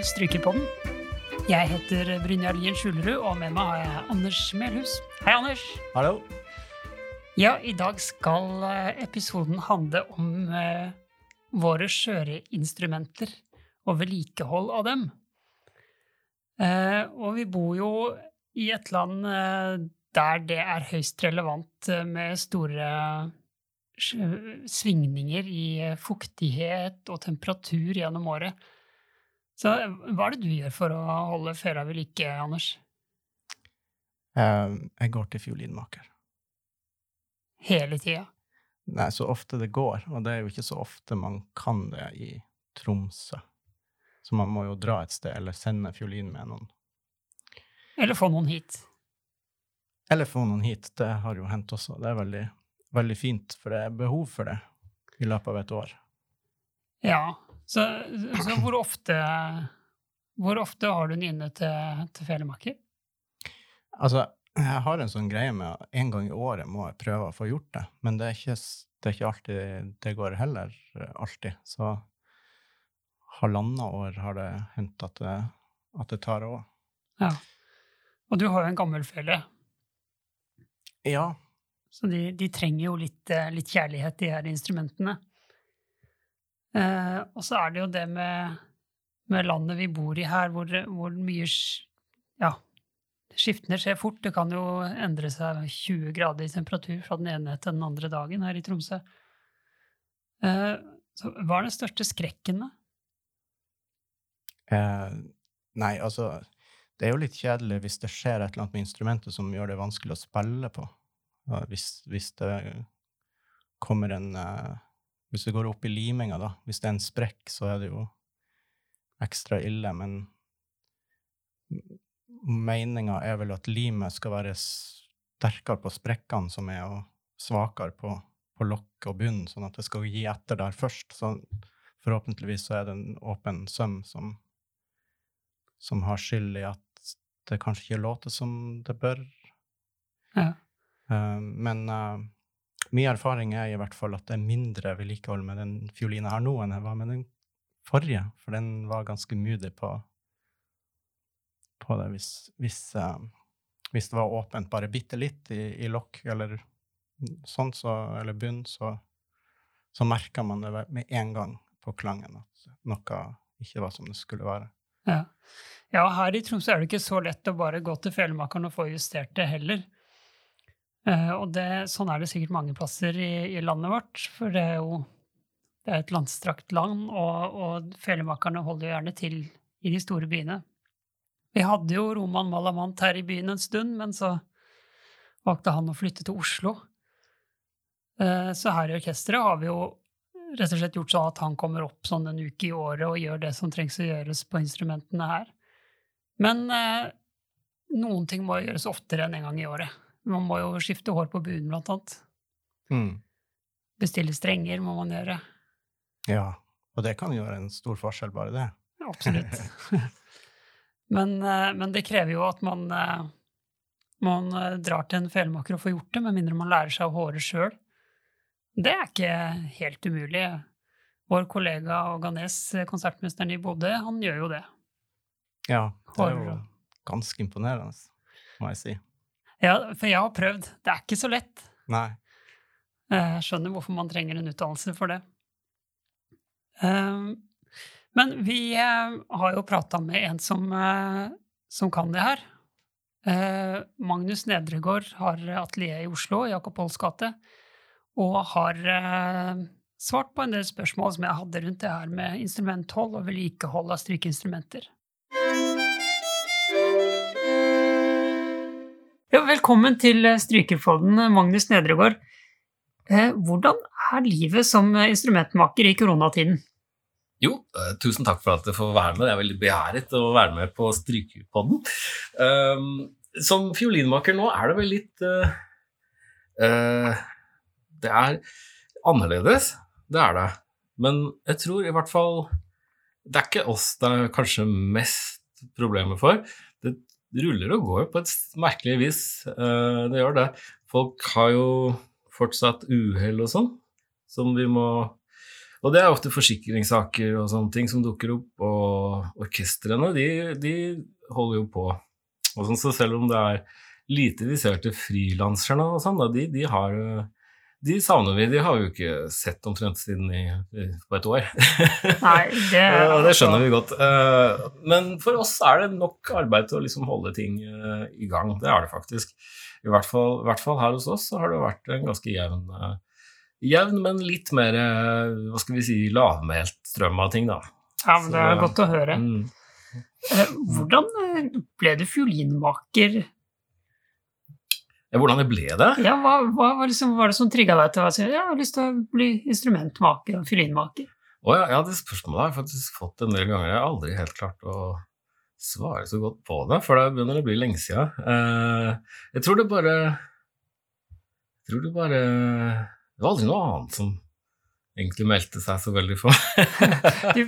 til Strykerpodden. Jeg heter Brynjar Lien Skjulerud, og med meg har jeg Anders Melhus. Hei, Anders. Hallo. Ja, i dag skal eh, episoden handle om eh, våre skjøre instrumenter og vedlikehold av dem. Eh, og vi bor jo i et land eh, der det er høyst relevant eh, med store svingninger i eh, fuktighet og temperatur gjennom året. Så hva er det du gjør for å holde føra ved like, Anders? Eh, jeg går til fiolinmaker. Hele tida? Nei, så ofte det går, og det er jo ikke så ofte man kan det i Tromsø. Så man må jo dra et sted, eller sende fiolin med noen. Eller få noen hit? Eller få noen hit. Det har jo hendt også. Det er veldig, veldig fint, for det er behov for det i løpet av et år. Ja. Så, så hvor ofte Hvor ofte har du den inne til, til felemaker? Altså, jeg har en sånn greie med at en gang i året må jeg prøve å få gjort det, men det er ikke, det er ikke alltid det går heller alltid. Så halvannet år har det hendt at det, at det tar òg. Ja. Og du har jo en gammel fele, Ja, så de, de trenger jo litt, litt kjærlighet, de her instrumentene. Eh, og så er det jo det med, med landet vi bor i her, hvor, hvor mye Ja, skiftene skjer fort. Det kan jo endre seg 20 grader i temperatur fra den ene til den andre dagen her i Tromsø. Eh, så hva er den største skrekken, da? Eh, nei, altså Det er jo litt kjedelig hvis det skjer et eller annet med instrumentet som gjør det vanskelig å spille på. Hvis, hvis det kommer en eh, Hvis det går opp i liminga, da. Hvis det er en sprekk, så er det jo ekstra ille, men meninga er vel at limet skal være sterkere på sprekkene som er, og svakere på, på lokk og bunn, sånn at det skal gi etter der først. Så forhåpentligvis så er det en åpen søm som som har skyld i at det kanskje ikke låter som det bør. Ja. Uh, men uh, min erfaring er i hvert fall at det er mindre vedlikehold med den fiolinen her nå, enn jeg var med den forrige, for den var ganske moody på, på det hvis, hvis, uh, hvis det var åpent bare bitte litt i, i lokk eller sånn, så, eller bunn, så, så merka man det med en gang på klangen at noe ikke var som det skulle være. Ja. ja, her i Tromsø er det ikke så lett å bare gå til felemakeren og få justert det heller. Eh, og det, sånn er det sikkert mange plasser i, i landet vårt, for det er jo det er et landstrakt land, og, og felemakerne holder jo gjerne til i de store byene. Vi hadde jo Roman Malamant her i byen en stund, men så valgte han å flytte til Oslo. Eh, så her i orkesteret har vi jo rett og slett gjort sånn at han kommer opp sånn en uke i året og gjør det som trengs å gjøres på instrumentene her. Men eh, noen ting må gjøres oftere enn en gang i året. Man må jo skifte hår på buen, blant annet. Mm. Bestille strenger må man gjøre. Ja, og det kan gjøre en stor forskjell, bare det. Ja, Absolutt. men, eh, men det krever jo at man, eh, man eh, drar til en felemaker og får gjort det, med mindre man lærer seg å håre sjøl. Det er ikke helt umulig. Vår kollega Ganes, konsertmesteren i Bodø, han gjør jo det. Ja, det er jo ganske imponerende, må jeg si. Ja, for jeg har prøvd. Det er ikke så lett. Nei. Eh, Jeg skjønner hvorfor man trenger en utdannelse for det. Eh, Men vi eh, har jo prata med en som, eh, som kan det her. Magnus Nedregård har atelier i Oslo, Jakob Holls gate, og har svart på en del spørsmål som jeg hadde rundt det her med instrumenthold og vedlikehold av strykeinstrumenter. Velkommen til Strykerpodden, Magnus Nedregård. Eh, Hvordan er livet som instrumentmaker i koronatiden? Jo, eh, tusen takk for at jeg får være med. Jeg er veldig begjæret å være med på Strykerpodden. Um, som fiolinmaker nå er det vel litt eh, eh, Det er annerledes, det er det. Men jeg tror i hvert fall Det er ikke oss det er kanskje mest problemer for. Ruller og går på et merkelig vis. Eh, det gjør det. Folk har jo fortsatt uhell og sånn, som vi må Og det er ofte forsikringssaker og sånne ting som dukker opp, og orkestrene, de, de holder jo på. Og sånn, så selv om det er lite viserte frilansere nå og sånn, de, de, har De savner vi. De har vi jo ikke sett omtrent siden i, på et år. Nei, det, det skjønner vi godt. Eh, men for oss er det nok arbeid til å liksom holde ting eh, i gang. Det er det faktisk. I hvert fall, i hvert fall her hos oss så har det vært en ganske jevn eh, jevn, men litt mer hva skal vi si, lavmælt strøm av ting, da. Ja, men Det er så, godt å høre. Mm. Hvordan ble du fiolinmaker? Ja, hvordan det ble det? Ja, Hva, hva var, liksom, var, det som trigga deg til å si ja, jeg har lyst til å bli instrumentmaker og fiolinmaker? Oh, ja, ja, det spørsmålet har jeg faktisk fått en del ganger. Jeg har aldri helt klart å svare så godt på det, for det begynner å bli lenge siden. Uh, jeg tror det bare Jeg tror det bare Det var aldri noe annet som egentlig meldte seg så veldig for meg.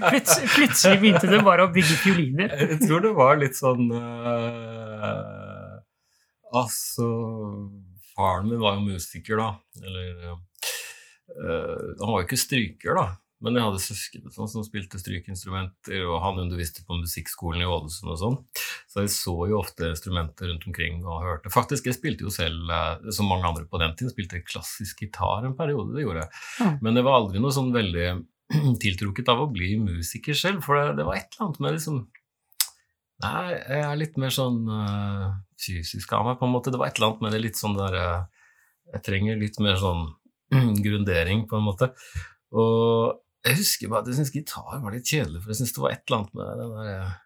plutselig, plutselig begynte det bare å bygge fioliner? jeg tror det var litt sånn uh, Altså, faren min var jo musiker, da. Eller øh, Han var jo ikke stryker, da. Men jeg hadde søsken sånn, som spilte strykeinstrumenter, og han underviste på musikkskolen i Ålesund og sånn. Så jeg så jo ofte instrumenter rundt omkring og hørte. Faktisk, jeg spilte jo selv, eh, som mange andre på den tiden, spilte klassisk gitar en periode. Det gjorde jeg. Mm. Men det var aldri noe sånn veldig tiltrukket av å bli musiker selv, for det, det var et eller annet med liksom Nei, jeg er litt mer sånn uh, fysisk av meg, på en måte. Det var et eller annet med det litt sånn der uh, Jeg trenger litt mer sånn grundering, på en måte. Og jeg husker bare at jeg syntes gitar var litt kjedelig, for jeg syntes det var et eller annet med det der uh,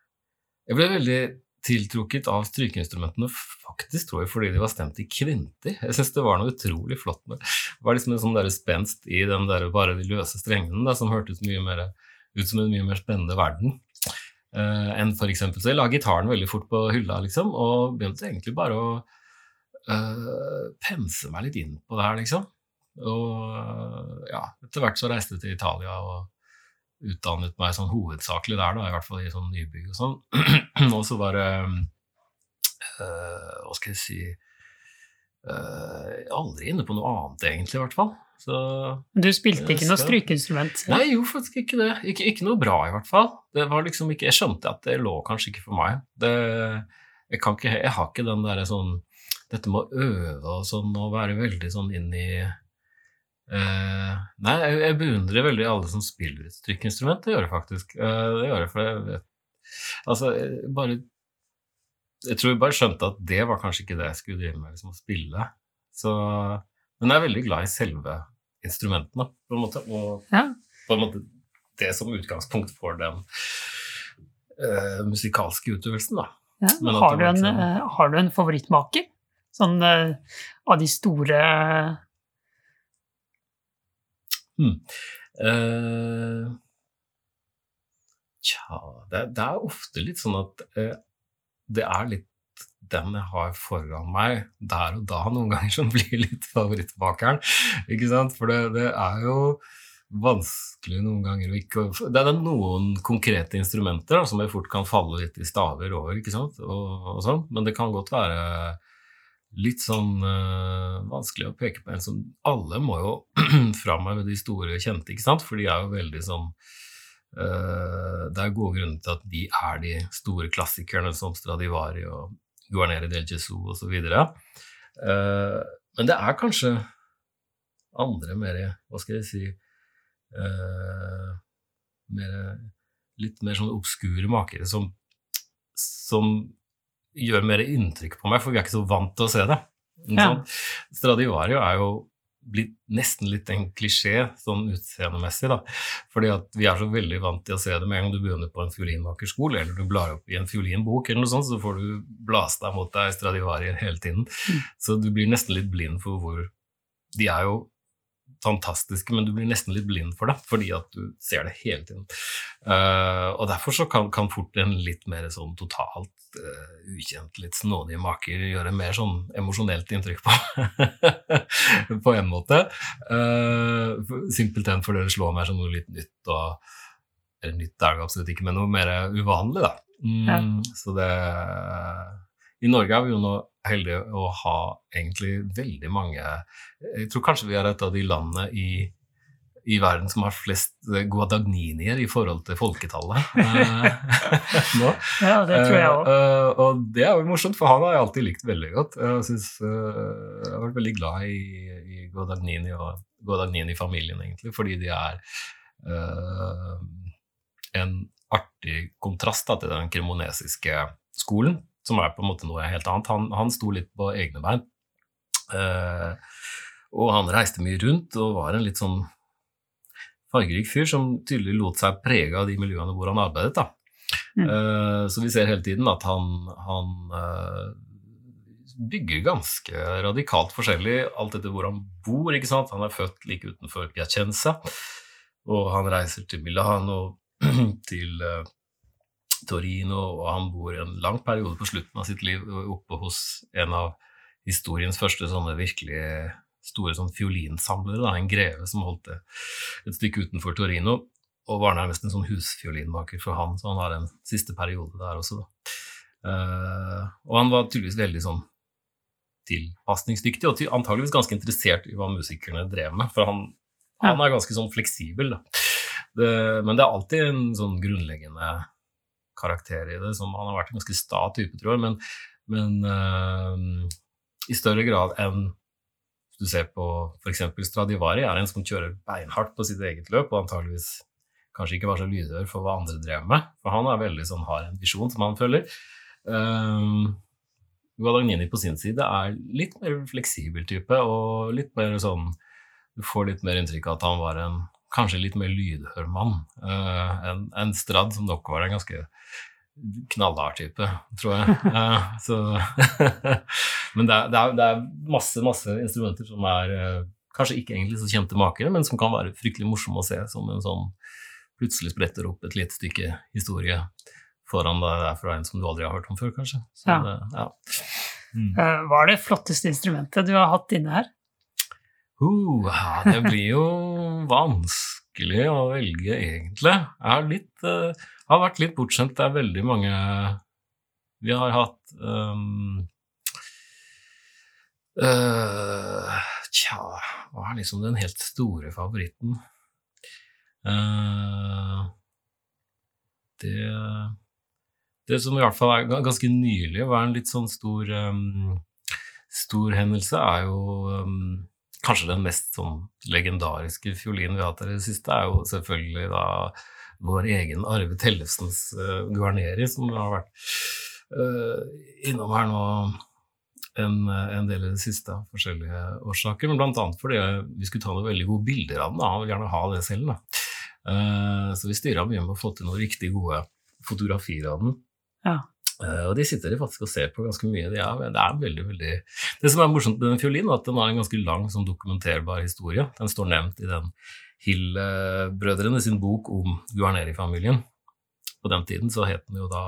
Jeg ble veldig tiltrukket av strykeinstrumentene, faktisk tror jeg fordi de var stemt i kvinter. Jeg syns det var noe utrolig flott med det. var liksom en sånn der spenst i den der bare de løse strengene da, som hørtes mye mer ut som en mye mer spennende verden uh, enn f.eks. Så jeg la gitaren veldig fort på hylla, liksom, og begynte egentlig bare å uh, pense meg litt inn på det her, liksom. Og uh, ja, etter hvert så reiste jeg til Italia og utdannet meg sånn hovedsakelig der, da, i hvert fall i sånn nybygg og sånn. og så var det Hva skal jeg si Aldri inne på noe annet, egentlig, i hvert fall. Så, du spilte ikke noe strykeinstrument? Nei, jeg gjorde faktisk ikke det. Ikke, ikke, noe bra, i hvert fall. Det var liksom ikke, jeg skjønte at det lå kanskje ikke for meg. Det, jeg, ikke, jeg, har ikke den derre sånn Dette med å øve og sånn, og være veldig sånn inn i uh, Nei, jeg, jeg, beundrer veldig alle som spiller et strykeinstrument. Det gjør jeg faktisk. Uh, det gjør jeg, for jeg vet Altså, jeg bare Jeg tror jeg bare skjønte at det var kanskje ikke det jeg skulle drive med, liksom å spille. Så men jeg er veldig glad i selve instrumentene, på en måte. Og ja. på en måte det som utgangspunkt for den uh, musikalske utøvelsen, da. Ja. Har, du en, uh, har, du en, favorittmaker? Sånn uh, av de store hmm. Tja det, det, er ofte litt sånn at det er litt den jeg har foran meg der og da, noen ganger som blir litt favorittmakeren. Ikke sant? For det, det, er jo vanskelig noen ganger å ikke Det er noen konkrete instrumenter da, som jeg fort kan falle litt i staver over, ikke sant? Og, og sånn. men det kan godt være litt sånn øh, vanskelig å peke på en som Alle må jo fram med de store kjente, ikke sant? for de er jo veldig sånn øh, det er gode grunner til at de er de store klassikerne som Stradivari og Guarnere del Jesu osv. Uh, men det er kanskje andre mer Hva skal jeg si uh, mer, Litt mer sånn obskure makere som, som gjør mer inntrykk på meg, for vi er ikke så vant til å se det. Ja. Stradivario er jo blitt nesten litt en klisjé sånn utseendemessig. da, fordi at vi er så veldig vant til å se det med en gang du begynner på en fiolinmakerskole, eller du blar opp i en fiolinbok, eller noe sånt, så får du blast deg mot deg Stradivari hele tiden. Mm. Så du blir nesten litt blind for hvor De er jo fantastiske, men du blir nesten litt blind for det, fordi at du ser det hele tiden. Uh, og derfor så kan, kan fort en litt mer sånn totalt uh, ukjent, litt snodige maker gjøre mer sånn emosjonelt inntrykk på på en måte. Uh, simpelthen fordi det slår meg som noe litt nytt, og eller nytt er det absolutt ikke, men noe mer uvanlig, da. Mm, ja. Så det I Norge er vi jo nå heldige å ha egentlig veldig mange Jeg tror kanskje vi er et av de landene i, i verden som har flest guadagninier i forhold til folketallet uh, nå. Ja, det tror jeg òg. Uh, og det er jo morsomt, for han har jeg alltid likt veldig godt. Jeg, synes, jeg har vært veldig glad i, i Guadagnini og Guadagnini-familien, egentlig, fordi de er en artig kontrast da, til den kremonesiske skolen, som er på en måte noe helt annet. Han, han sto litt på egne bein. Uh, og han reiste mye rundt og var en litt sånn fargerik fyr som tydelig lot seg prege av de miljøene hvor han arbeidet. da. Mm. Uh, så vi ser hele tiden at han, han uh, bygger ganske radikalt forskjellig alt etter hvor han bor. ikke sant? Han er født like utenfor Piacenza, og han reiser til Milano, til uh, Torino, og han bor en lang periode på slutten av sitt liv oppe hos en av historiens første sånne virkelig store sånn fiolinsamlere, da, en greve som holdt det et stykke utenfor Torino, og var nærmest en sånn husfiolinmaker for han, så han har en siste periode der også. Da. Uh, og han var tydeligvis veldig sånn tilpasningsdyktig, og antageligvis ganske interessert i hva musikerne drev med, for han, han er ganske sånn fleksibel. Det, men det er alltid en sånn grunnleggende karakter i det. Som han har vært en ganske sta type, tror jeg, men, men uh, i større grad enn du ser på f.eks. Stradivari, er en som kjører beinhardt på sitt eget løp, og antageligvis kanskje ikke var så lydhør for hva andre drev med. For han er veldig sånn, har en visjon som han følger. Uh, Guadagnini på sin side er litt mer fleksibel type, og litt mer sånn Du får litt mer inntrykk av at han var en kanskje litt mer lydhør mann uh, enn en Strad, som nok var en ganske knallhard type, tror jeg. Så men det er, det, er, masse, masse instrumenter som er uh, kanskje ikke egentlig så kjente makere, men som kan være fryktelig morsomme å se som en sånn plutselig spretter opp et lite stykke historie foran deg der fra en som du aldri har hørt om før, kanskje. Så, ja. Det, ja. Mm. Hva er det flotteste instrumentet du har hatt inne her? Uh, det blir jo vanskelig å velge, egentlig. Jeg har, litt, uh, har vært litt bortskjemt. Det er veldig mange Vi har hatt um, uh, Tja, hva er liksom den helt store favoritten? Uh, det Det som i hvert fall er ganske nylig var en litt sånn stor um, stor hendelse, er jo um, kanskje den mest sånn legendariske fiolinen vi har hatt her i det siste, er jo selvfølgelig da vår egen Arve Tellefsens uh, Guarneri, som har vært uh, innom her nå en, en, del i det siste av forskjellige årsaker. Men annet fordi vi skulle ta noen veldig gode bilder av den. Da. Vil gjerne ha det selv. Da. Uh, så vi styra mye med å få til noen riktig gode fotografier av den. Ja. Uh, og de sitter de faktisk og ser på ganske mye. De er, det er veldig, veldig Det som er morsomt med den fiolinen, er at den har en ganske lang sånn dokumenterbar historie. Den står nevnt i den Hill-brødrene sin bok om Guarneri-familien. På den tiden så het den jo da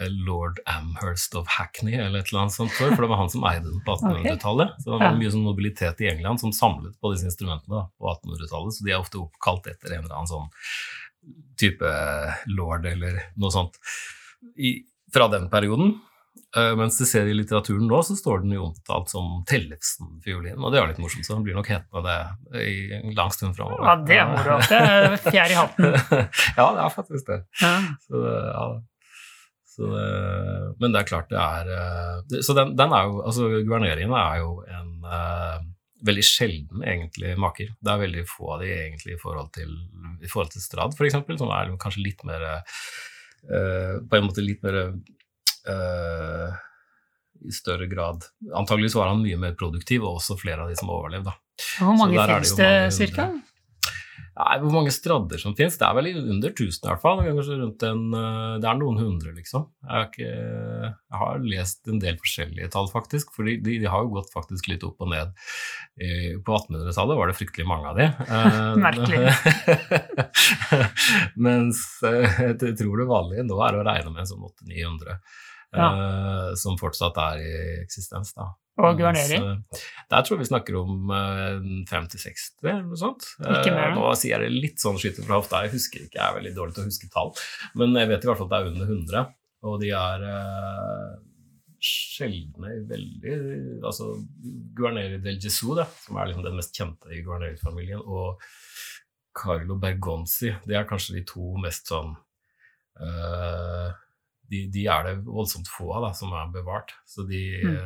eh, Lord Amherst of Hackney, eller et eller annet sånt, for det var han som eide den på 1800-tallet. Så det var mye sånn nobilitet i England som samlet på disse instrumentene da, på 1800-tallet, så de er ofte oppkalt etter en eller annen sånn type lord eller noe sånt. I, fra den perioden. Uh, mens du ser i litteraturen nå, så står den jo omtalt som Tellefsen-fiolin. Og det er litt morsomt, så den blir nok hetende det i en lang stund framover. Ja, det er moro. Det er fjær i hatten. ja, det er faktisk det. Ja. Så, ja. Så, men det er klart det er eh, Så den, den er jo Altså, guverneringen er jo en uh, veldig sjelden egentlig maker. Det er veldig få av de egentlig i forhold til, i forhold til Strad, f.eks., som er kanskje litt mer Eh, på en måte litt mer uh, i større grad Antakeligvis var han mye mer produktiv, og også flere av de som overlevde. Hvor mange finnes det ca.? Nei, Hvor mange stradder som finnes? Det er vel under 1000 i hvert fall. En, eh, det er noen hundre, liksom. Jeg, ikke, jeg, har lest en del forskjellige tall, faktisk. For de, de, har jo gått faktisk litt opp og ned. På 1800-tallet var det fryktelig mange av de. Merkelig. Mens eh, jeg tror det vanlige nå er å regne med en sånn 800-900 ja. som fortsatt er i eksistens. da. Og Guarneri? Der tror jeg vi snakker om 50-60 eh, eller noe sånt. Ikke mer. Nå sier jeg det litt sånn skyter fra hofta, jeg husker ikke, jeg er veldig dårlig til å huske tall. Men jeg vet i hvert fall at det er under 100, og de er uh, sjeldne veldig altså Guarneri del Gesù, da, som er liksom den mest kjente i Guarneri-familien, og Carlo Bergonzi. Det er kanskje de to mest sånn uh, de, de, er det voldsomt få av da, som er bevart. De, mm.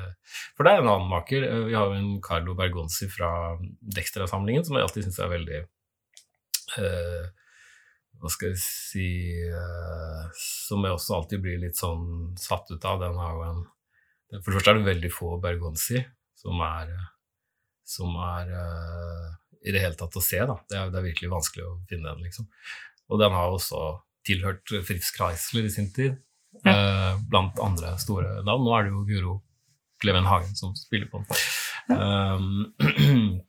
For det er en annen maker. Vi har jo en Carlo Bergonzi fra Dextra-samlingen som jeg alltid syns er veldig uh, hva skal jeg si uh, Som jeg også alltid blir litt sånn satt ut av. Den har jo en For det første er det veldig få Bergonzi som er, som er uh, i det hele tatt å se. Da. Det, er, det er virkelig vanskelig å finne den, liksom. Og den har også tilhørt Fritz Kreisler i sin tid, ja. uh, blant andre store navn. Nå er det jo Guro Kleven Hagen som spiller på den. Ja. Um,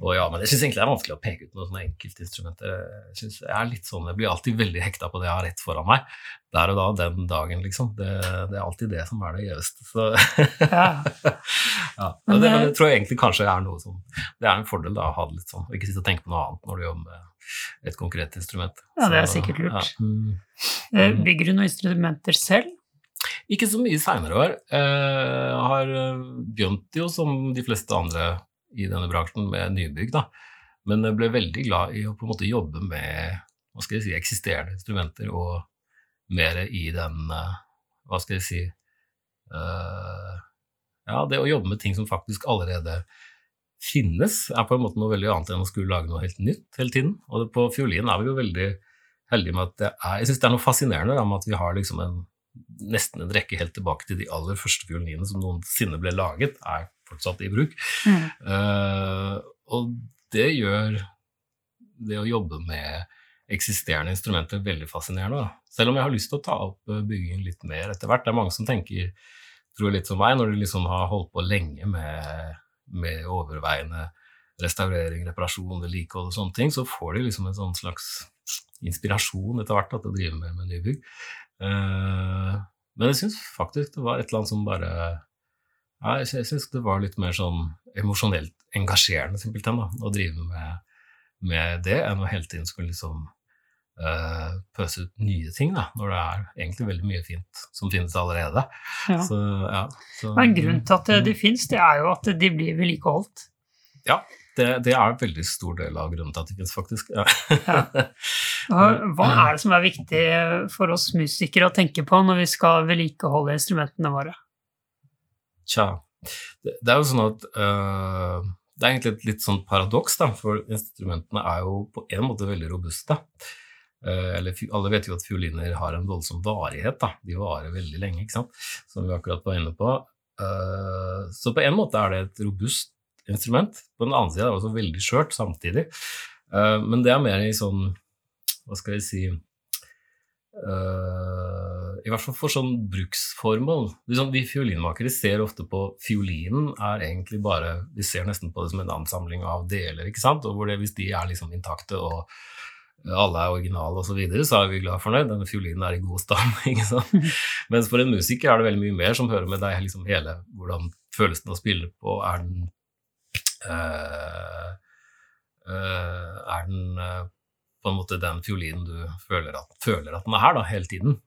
Og ja, men jeg syns egentlig det er vanskelig å peke ut noen sånne enkeltinstrumenter. Jeg, synes jeg er litt sånn, jeg blir alltid veldig hekta på det jeg har rett foran meg. Der og da, den dagen, liksom. Det, det er alltid det som er det gjøveste. Så ja. ja. Det, det, tror jeg egentlig kanskje er noe som Det er en fordel da, å ha det litt sånn, og ikke sitte og tenke på noe annet når du jobber med et konkret instrument. Ja, det er sikkert lurt. Ja. Mm. Eh, mm. Bygger du noen instrumenter selv? Ikke så mye seinere år. Jeg har eh, begynt jo, som de fleste andre i denne bransjen med nybygg, da. Men jeg ble veldig glad i å på en måte jobbe med hva skal jeg si, eksisterende instrumenter og mer i den eh, Hva skal jeg si uh, Ja, det å jobbe med ting som faktisk allerede finnes, er på en måte noe veldig annet enn å skulle lage noe helt nytt hele tiden. Og på fiolin er vi jo veldig heldige med at det er Jeg syns det er noe fascinerende da, med at vi har liksom en nesten en rekke helt tilbake til de aller første fiolinene som noensinne ble laget, er fortsatt i bruk. Mm. Uh, og det gjør det å jobbe med eksisterende instrumenter veldig fascinerende. Da. Selv om jeg har lyst til å ta opp byggingen bygging litt mer etter hvert. Det er mange som tenker, tror litt som meg, når de liksom har holdt på lenge med, med overveiende restaurering, reparasjon, vedlikehold og sånne ting, så får de liksom en sånn slags inspirasjon etter hvert til å drive mer med nybygg. Uh, men jeg syns faktisk det var et eller annet som bare ja, jeg, syns det var litt mer sånn emosjonelt engasjerende simpelthen da, å drive med, med, det, enn å hele tiden skulle liksom uh, pøse ut nye ting, da, når det er egentlig veldig mye fint som finnes allerede. Ja. Så, ja, så, Men grunnen til at de mm. finnes, det er jo at de blir vedlikeholdt. Ja, det, det, er en veldig stor del av grunnen til at de finnes, faktisk. Ja. Hva er det som er viktig for oss musikere å tenke på når vi skal vedlikeholde instrumentene våre? Tja, det, det, er jo sånn at uh, Det er egentlig et litt sånn paradoks, da, for instrumentene er jo på en måte veldig robuste. Uh, eller, alle vet jo at fioliner har en voldsom varighet. Da. De varer veldig lenge, ikke sant? som vi akkurat var inne på. Uh, så på en måte er det et robust instrument. På den annen side er det også veldig skjørt samtidig. men det er mer i sånn Hva skal jeg si Uh, I hvert fall for sånn bruksformål. Liksom, vi fiolinmakere ser ofte på fiolinen er egentlig bare Vi ser nesten på det som en ansamling av deler, ikke sant? og hvor det, hvis de er liksom intakte og alle er originale osv., så, videre, så er vi glad for det. Denne fiolinen er i god stand. ikke sant? Mens for en musiker er det veldig mye mer som hører med deg liksom hele hvordan føles av å spille på. Er den, øh, øh, er den på en måte den fiolinen du føler at, føler at den er her da, hele tiden.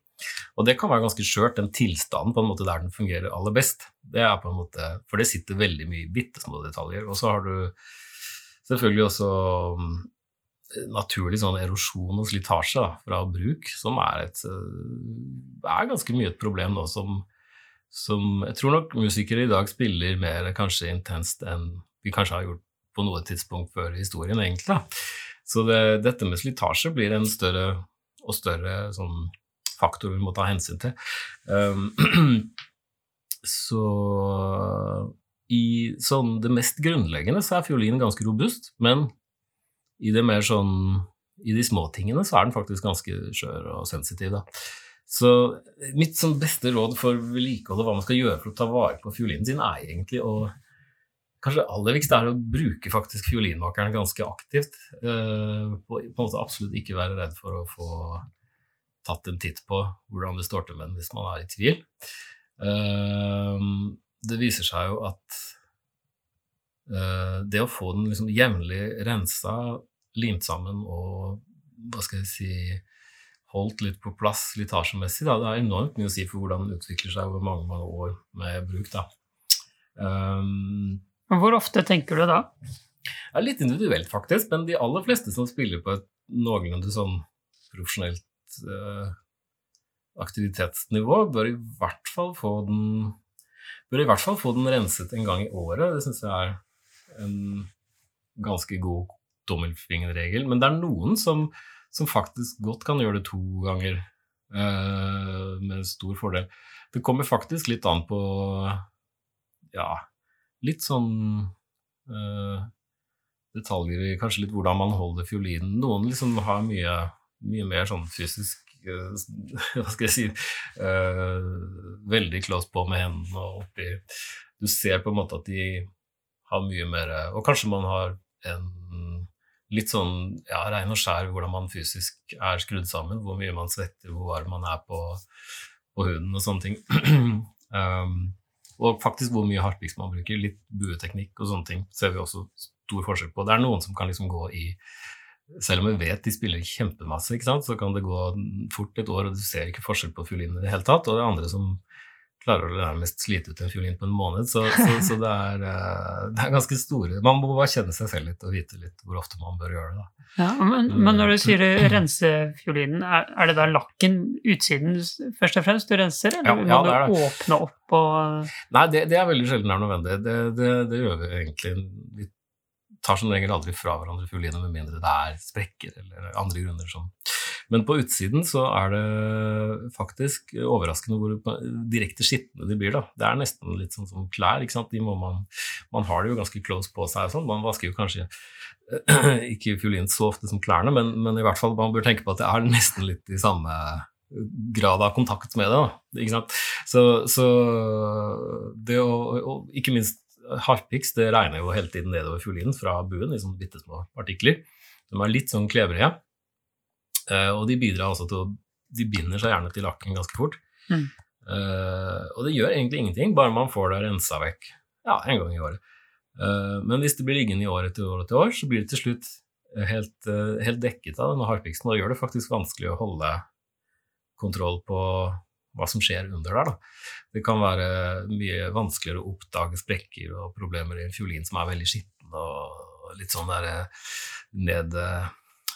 Og det kan være ganske skjørt, den tilstanden på en måte der den fungerer aller best. Det er på en måte, For det sitter veldig mye bitte små detaljer. Og så har du selvfølgelig også mm, naturlig sånn erosjon og slitasje da, fra bruk, som er, et, eh, er ganske mye et problem nå som, som Jeg tror nok musikere i dag spiller mer kanskje intenst enn vi kanskje har gjort på noe tidspunkt før historien, egentlig. da. Så det, dette med slitasje blir en større og større sånn faktor vi må ta hensyn til. Um, så i sånn det mest grunnleggende så er fiolinen ganske robust, men i sånn i de små tingene så er den faktisk ganske skjør og sensitiv. da. Så mitt sånn beste råd for vedlikehold og hva man skal gjøre for å ta vare på fiolinen sin, er egentlig å kanskje aller viktigste er å bruke faktisk fiolinmakeren ganske aktivt. Uh, på, en måte absolutt ikke være redd for å få tatt en titt på hvordan det står til med den hvis man er i tvil. Uh, det viser seg jo at uh, det å få den liksom jevnlig rensa, limt sammen og hva skal jeg si holdt litt på plass slitasjemessig. Da. Det er enormt mye å si for hvordan den utvikler seg over mange, mange år med bruk. Da. Um, Hvor ofte tenker du da? Det litt individuelt, faktisk, men de aller fleste som spiller på et noenlunde sånn profesjonelt eh, aktivitetsnivå, bør i hvert fall få den bør i hvert fall få den renset en gang i året. Det syns jeg er en ganske god tommelfingerregel. Men det er noen som, som, faktisk godt kan gjøre det to ganger eh, med stor fordel. Det kommer faktisk litt an på ja, litt sånn uh, detaljer i kanskje litt hvordan man holder fiolinen. Noen liksom har mye, mye mer sånn fysisk uh, Hva skal jeg si Veldig close på med hendene og oppi Du ser på en måte at de har mye mer Og kanskje man har en litt sånn ja, rein og skjær hvordan man fysisk er skrudd sammen. Hvor mye man svetter, hvor varm man er på, på huden og sånne ting. um, og faktisk hvor mye harpiks man bruker. Litt bueteknikk og sånne ting ser vi også stor forskjell på. Det er noen som kan liksom gå i Selv om vi vet de spiller kjempemasse, så kan det gå fort et år, og du ser ikke forskjell på fiolinen i det hele tatt. Og det er andre som klarer å nærmest slite ut en fiolin på en måned. Så, så, så det, er, eh, det, er, ganske store Man må bare kjenne seg selv litt og vite litt hvor ofte man bør gjøre det. Da. Ja, men, men, når du sier rense fiolinen, er, er, det da lakken, utsiden først og fremst, du renser, eller ja, ja, må du det. åpne opp og Nei, det, det, er veldig sjelden er nødvendig. Det, det, gjør vi egentlig. Vi tar som regel aldri fra hverandre fioliner med mindre det er sprekker eller andre grunner som men på utsiden så er det faktisk overraskende hvor direkte skitne de blir. da. Det er nesten litt sånn som klær. ikke sant? Man, man, har det jo ganske close på seg. og sånn. Man vasker jo kanskje ikke fiolin så ofte som klærne, men, men, i hvert fall man bør tenke på at det er nesten litt i samme grad av kontakt med det. Da. Ikke sant? Så, så det å, og ikke minst harpiks det regner jo hele tiden nedover fiolinen fra buen i sånne bitte små partikler. De er litt sånn klevrige. Uh, og de bidrar altså til å De binder seg gjerne til lakken ganske fort. Mm. Uh, og det gjør egentlig ingenting, bare man får det rensa vekk ja, en gang i året. Uh, men hvis det blir liggende i år etter år etter år, så blir det til slutt helt, helt dekket av denne harpiksen, og det gjør det faktisk vanskelig å holde kontroll på hva som skjer under der. Da. Det kan være mye vanskeligere å oppdage sprekker og problemer i en fiolin som er veldig skitten og litt sånn der ned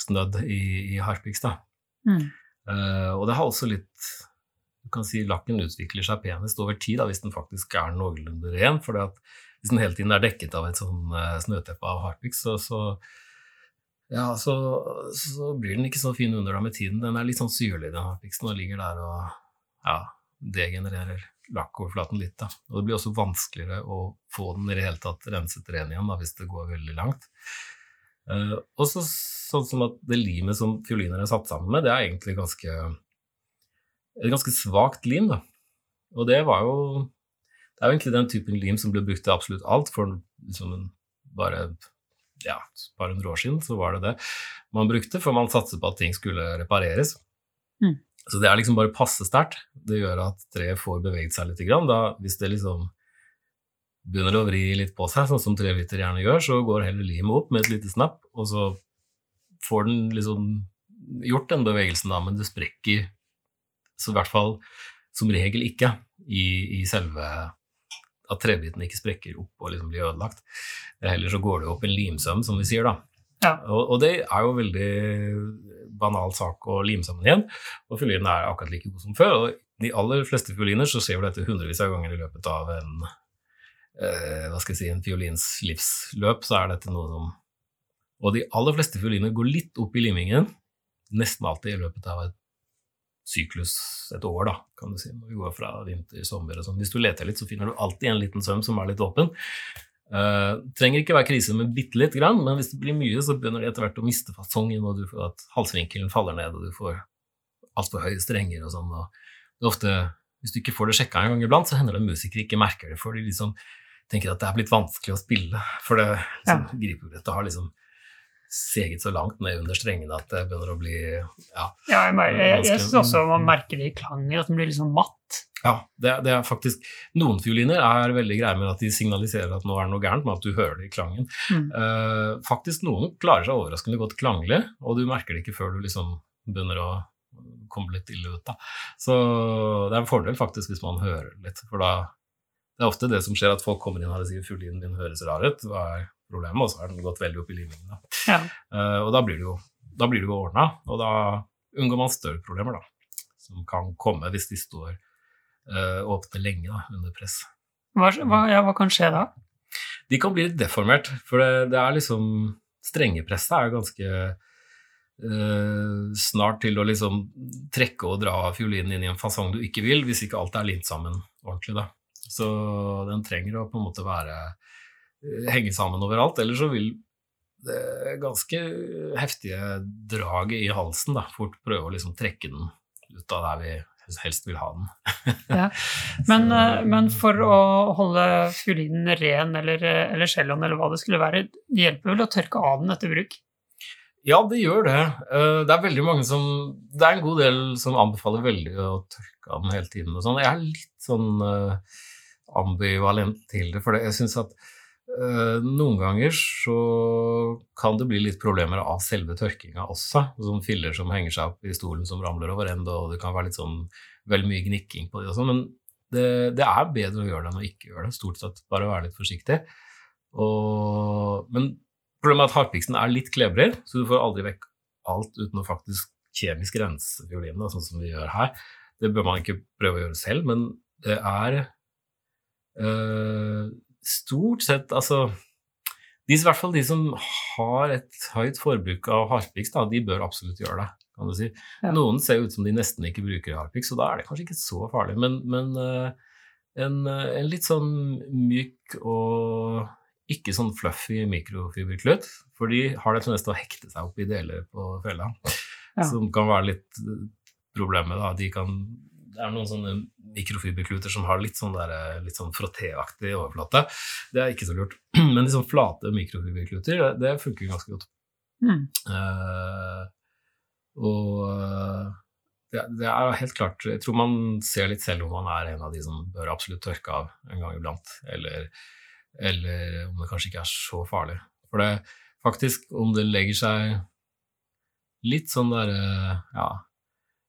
snødd i, i Harpix. Mm. Uh, og det har også litt Du kan si lakken utvikler seg penest over tid da, hvis den faktisk er noenlunde ren. For hvis den hele tiden er dekket av et sånn uh, snøteppe av Harpix, så, så, ja, så, så, blir den ikke så fin under da med tiden. Den er litt sånn syrlig, den Harpixen, og ligger der og ja, degenererer lakkoverflaten litt. Da. Og det blir også vanskeligere å få den i det hele tatt renset ren igjen da, hvis det går veldig langt. Uh, og så sånn som at det limet som fioliner er satt sammen med, det er egentlig ganske et ganske svakt lim. da. Og det var jo Det er jo egentlig den typen lim som ble brukt til absolutt alt. For liksom bare ja, bare 100 år siden så var det det man brukte, for man satset på at ting skulle repareres. Mm. Så det er liksom bare passe sterkt. Det gjør at treet får beveget seg litt. Da, hvis det liksom begynner å vri litt på seg, sånn som treviter gjerne gjør, så går heller limet opp med et lite snapp, og så får den liksom gjort den bevegelsen, da, men det sprekker så i hvert fall som regel ikke i, i selve at trebiten ikke sprekker opp og liksom blir ødelagt. Heller så går det opp en limsøm, som vi sier, da. Ja. Og, og, det er jo veldig banal sak å lime sammen igjen, og fiolinen er akkurat like god som før. og de aller fleste fioliner så ser du dette hundrevis av ganger i løpet av en eh, hva skal jeg si, en fiolins livsløp, så er dette noe som Og de aller fleste fioliner går litt opp i limingen, nesten alltid i løpet av et syklus, et år, da, kan du si. Når vi går fra vinter, sommer og sånn. Hvis du leter litt, så finner du alltid en liten søm som er litt åpen. Uh, trenger ikke være krise med bitte lite grann, men hvis det blir mye, så begynner de etter hvert å miste fasongen, og du får at halsvinkelen faller ned, og du får altfor høye strenger og sånn. og det er ofte hvis du ikke får det sjekka en gang iblant, så hender det musikere ikke merker det, for de liksom tenker at det er blitt vanskelig å spille. For det liksom, ja. gripebrettet har liksom seget så langt ned under strengene at det begynner å bli Ja, ja jeg, jeg, jeg, syns også man merker det i klangen, at den blir liksom matt. Ja, det, det, er faktisk Noen fioliner er veldig greie med at de signaliserer at nå er det noe gærent med at du hører det i klangen. Mm. Uh, faktisk noen klarer seg overraskende godt klanglig, og du merker det ikke før du liksom begynner å, komme litt ille ut. da. Så det er en fordel faktisk hvis man hører litt, for da det er ofte det som skjer, at folk kommer inn og sier 'fuglelyden din høres rar ut, hva er problemet? Og så har den gått veldig opp i limingen. Da. Ja. Uh, og da blir det jo, da blir det jo ordna, og da unngår man større problemer, da, som kan komme hvis de står uh, åpne lenge da, under press. Hva, hva, ja, hva kan skje da? De kan bli litt deformert, for det, det er liksom Strengepresset er ganske uh, snart til å liksom trekke og dra fiolinen inn i en fasong du ikke vil, hvis ikke alt er limt sammen ordentlig. da. Så den trenger å på en måte være henge sammen overalt, ellers så vil det ganske heftige draget i halsen da, fort prøve å liksom trekke den ut av der vi helst vil ha den. ja. men, men, for å holde fiolinen ren eller, eller celloen eller hva det skulle være, det hjelper vel å tørke av den etter bruk? Ja, det gjør det. Det er veldig mange som Det er en god del som anbefaler veldig å tørke av den hele tiden. og sånn. Jeg er litt sånn ambivalent til det, for jeg syns at Uh, noen ganger så kan det bli litt problemer av selve tørkinga også. Som filler som henger seg opp i stolen som ramler over ende, og det kan være litt sånn vel mye gnikking på det også. Men det, det, er bedre å gjøre det enn å ikke gjøre det. Stort sett bare være litt forsiktig. Og, men problemet er at harpiksen er litt klebrig, så du får aldri vekk alt uten å faktisk kjemisk rense fiolinen, sånn som vi gjør her. Det bør man ikke prøve å gjøre selv, men det er stort sett altså de, I hvert fall de som har et høyt forbruk av harpiks, da, de bør absolutt gjøre det. kan du si. Ja. Noen ser ut som de nesten ikke bruker harpiks, og da er det kanskje ikke så farlig. Men, men uh, en, en, litt sånn myk og ikke sånn fluffy mikrofiberklut, for de har det til å hekte seg opp i deler på fella, ja. som kan være litt problemet. da. De kan det er noen sånne mikrofiberkluter som har litt sånn, der, litt sånn frottéaktig overflate. Det er ikke så lurt. Men sånn flate mikrofiberkluter, det, det funker ganske godt. Mm. Uh, og eh, det, det, er helt klart Jeg tror man ser litt selv om man er en av de som bør absolutt tørke av en gang iblant. Eller, eller om det kanskje ikke er så farlig. For det faktisk, om det legger seg litt sånn derre ja, Eh,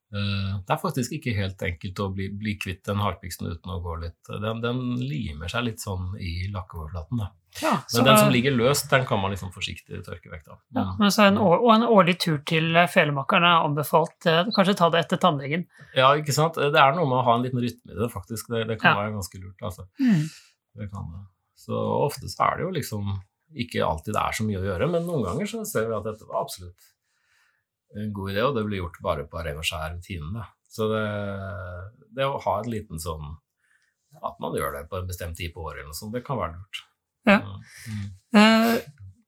det er faktisk ikke helt enkelt å bli, bli kvitt den harpiksen uten å gå litt Den, den limer seg litt sånn i lakkeoverflaten, da. Ja, men den som ligger løst, den kan man liksom forsiktig tørke vekk. da. Ja, men så en, og en årlig tur til Felemakeren er anbefalt. Eh, kanskje ta det etter tannlegen? Ja, ikke sant. Det er noe med å ha en liten rytme i det, faktisk. Det, det kan ja. være ganske lurt. altså. Mm. Det kan. Så ofte så er det jo liksom ikke alltid det er så mye å gjøre, men noen ganger så ser vi at dette var absolutt en god idé, og det blir gjort bare på ren og skjær rutine. Så det, det, å ha en liten sånn At man gjør det på en bestemt tid på året, eller noe sånt, det kan være lurt. Ja. Mm. Eh,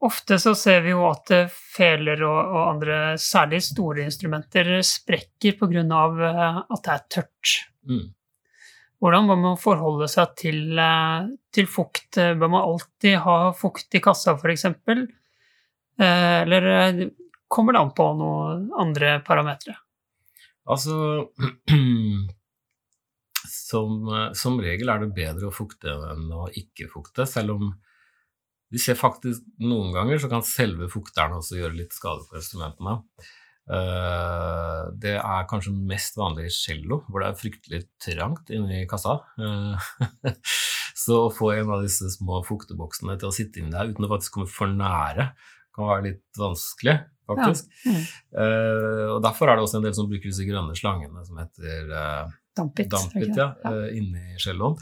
ofte så ser vi jo at eh, feler og, og andre særlig store instrumenter sprekker pga. Eh, at det er tørt. Mm. Hvordan må man forholde seg til, eh, til, fukt? Bør man alltid ha fukt i kassa, f.eks.? Eller kommer det an på noen andre parametere? Altså som, som, regel er det bedre å fukte enn å ikke fukte, selv om vi ser faktisk noen ganger så kan selve fukteren også gjøre litt skade på instrumentene. Uh, det er kanskje mest vanlig i cello, hvor det er fryktelig trangt inni kassa. Uh, så å få en av disse små fukteboksene til å sitte inni der uten å faktisk komme for nære, kan være litt vanskelig faktisk. Ja. Mm. Uh, og Derfor er det også en del som bruker disse grønne slangene som heter uh, dampit, dampit ja, ja. Uh, inni celloen.